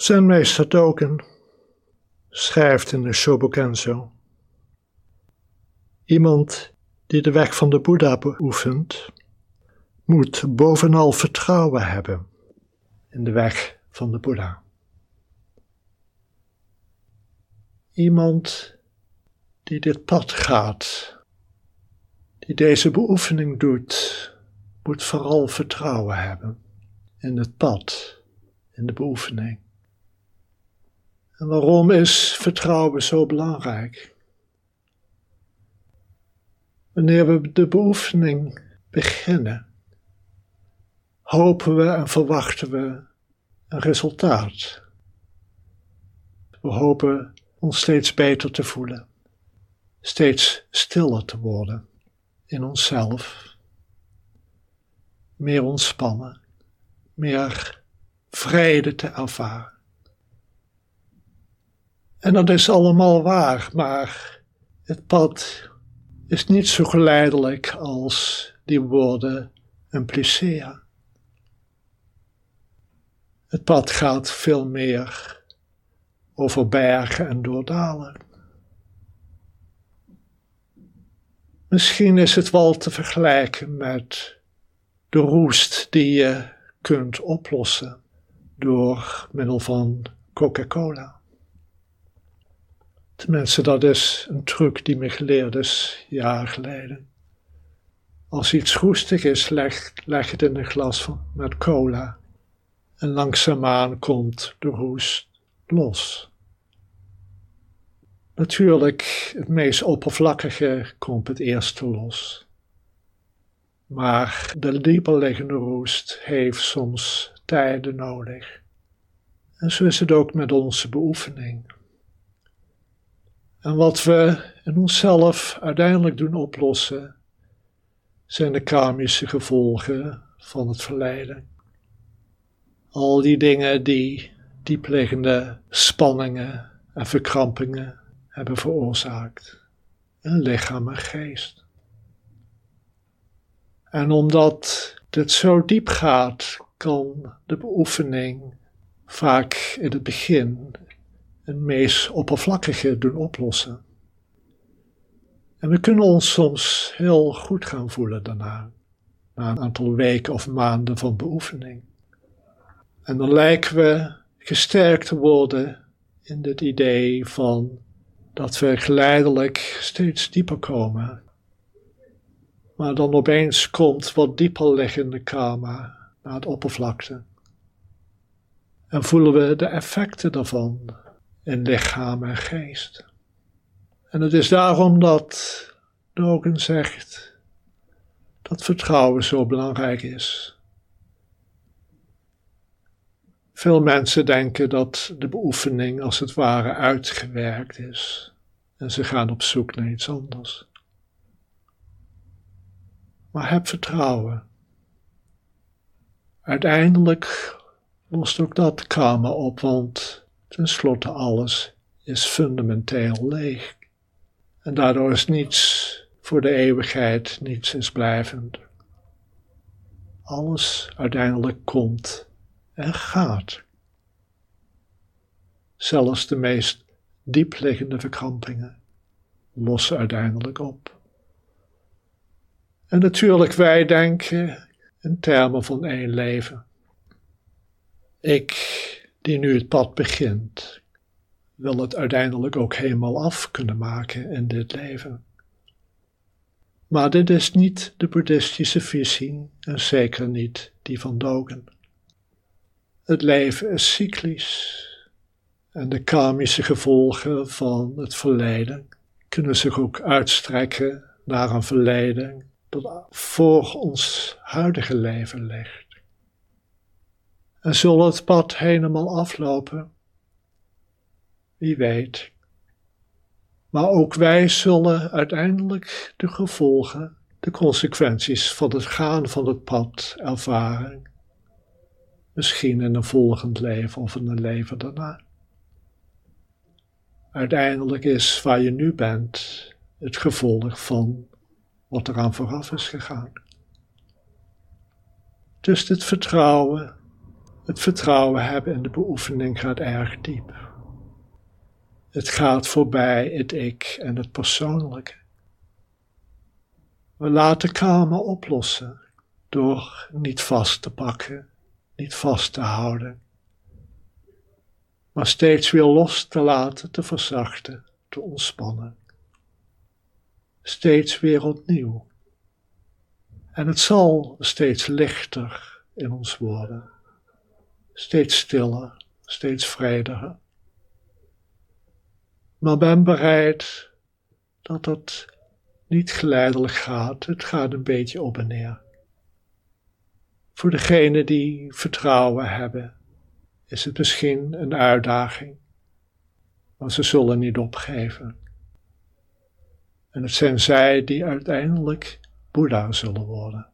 Zenmeester Dogen schrijft in de Shobogenzo. Iemand die de weg van de Boeddha beoefent, moet bovenal vertrouwen hebben in de weg van de Boeddha. Iemand die dit pad gaat, die deze beoefening doet, moet vooral vertrouwen hebben in het pad, in de beoefening. En waarom is vertrouwen zo belangrijk? Wanneer we de beoefening beginnen, hopen we en verwachten we een resultaat. We hopen ons steeds beter te voelen, steeds stiller te worden in onszelf, meer ontspannen, meer vrede te ervaren. En dat is allemaal waar, maar het pad is niet zo geleidelijk als die woorden impliceren. Het pad gaat veel meer over bergen en doordalen. Misschien is het wel te vergelijken met de roest die je kunt oplossen door middel van Coca-Cola. Tenminste, dat is een truc die me geleerd is jaren geleden. Als iets roestig is, leg, het in een glas met cola. En langzaamaan komt de roest los. Natuurlijk, het meest oppervlakkige komt het eerste los. Maar de dieperliggende roest heeft soms tijden nodig. En zo is het ook met onze beoefening. En wat we in onszelf uiteindelijk doen oplossen, zijn de karmische gevolgen van het verleden. Al die dingen die diepliggende spanningen en verkrampingen hebben veroorzaakt in lichaam en geest. En omdat dit zo diep gaat, kan de beoefening vaak in het begin een meest oppervlakkige doen oplossen. En we kunnen ons soms heel goed gaan voelen daarna, na een aantal weken of maanden van beoefening. En dan lijken we gesterkt te worden in het idee van dat we geleidelijk steeds dieper komen. Maar dan opeens komt wat dieper liggende karma naar het oppervlakte. En voelen we de effecten daarvan in lichaam en geest. En het is daarom dat Dogen zegt dat vertrouwen zo belangrijk is. Veel mensen denken dat de beoefening als het ware uitgewerkt is en ze gaan op zoek naar iets anders. Maar heb vertrouwen. Uiteindelijk lost ook dat karma op, want Ten slotte alles is fundamenteel leeg. En daardoor is niets voor de eeuwigheid, niets is blijvend. Alles uiteindelijk komt en gaat. Zelfs de meest diepliggende verkrampingen lossen uiteindelijk op. En natuurlijk, wij denken in termen van één leven. Ik die nu het pad begint, wil het uiteindelijk ook helemaal af kunnen maken in dit leven. Maar dit is niet de boeddhistische visie en zeker niet die van Dogen. Het leven is cyclisch en de karmische gevolgen van het verleden kunnen zich ook uitstrekken naar een verleden dat voor ons huidige leven ligt. En zal het pad helemaal aflopen? Wie weet. Maar ook wij zullen uiteindelijk de gevolgen, de consequenties van het gaan van het pad ervaren. Misschien in een volgend leven of in een leven daarna. Uiteindelijk is waar je nu bent het gevolg van wat eraan vooraf is gegaan. Dus dit vertrouwen Het vertrouwen hebben in de beoefening gaat erg diep. Het gaat voorbij het ik en het persoonlijke. We laten karma oplossen door niet vast te pakken, niet vast te houden, maar steeds weer los te laten, te verzachten, te ontspannen. Steeds weer opnieuw. En het zal steeds lichter in ons worden, steeds stiller, steeds vrediger. Maar ben bereid dat het niet geleidelijk gaat, het gaat een beetje op en neer. Voor degenen die vertrouwen hebben, is het misschien een uitdaging, maar ze zullen niet opgeven. En het zijn zij die uiteindelijk Boeddha zullen worden.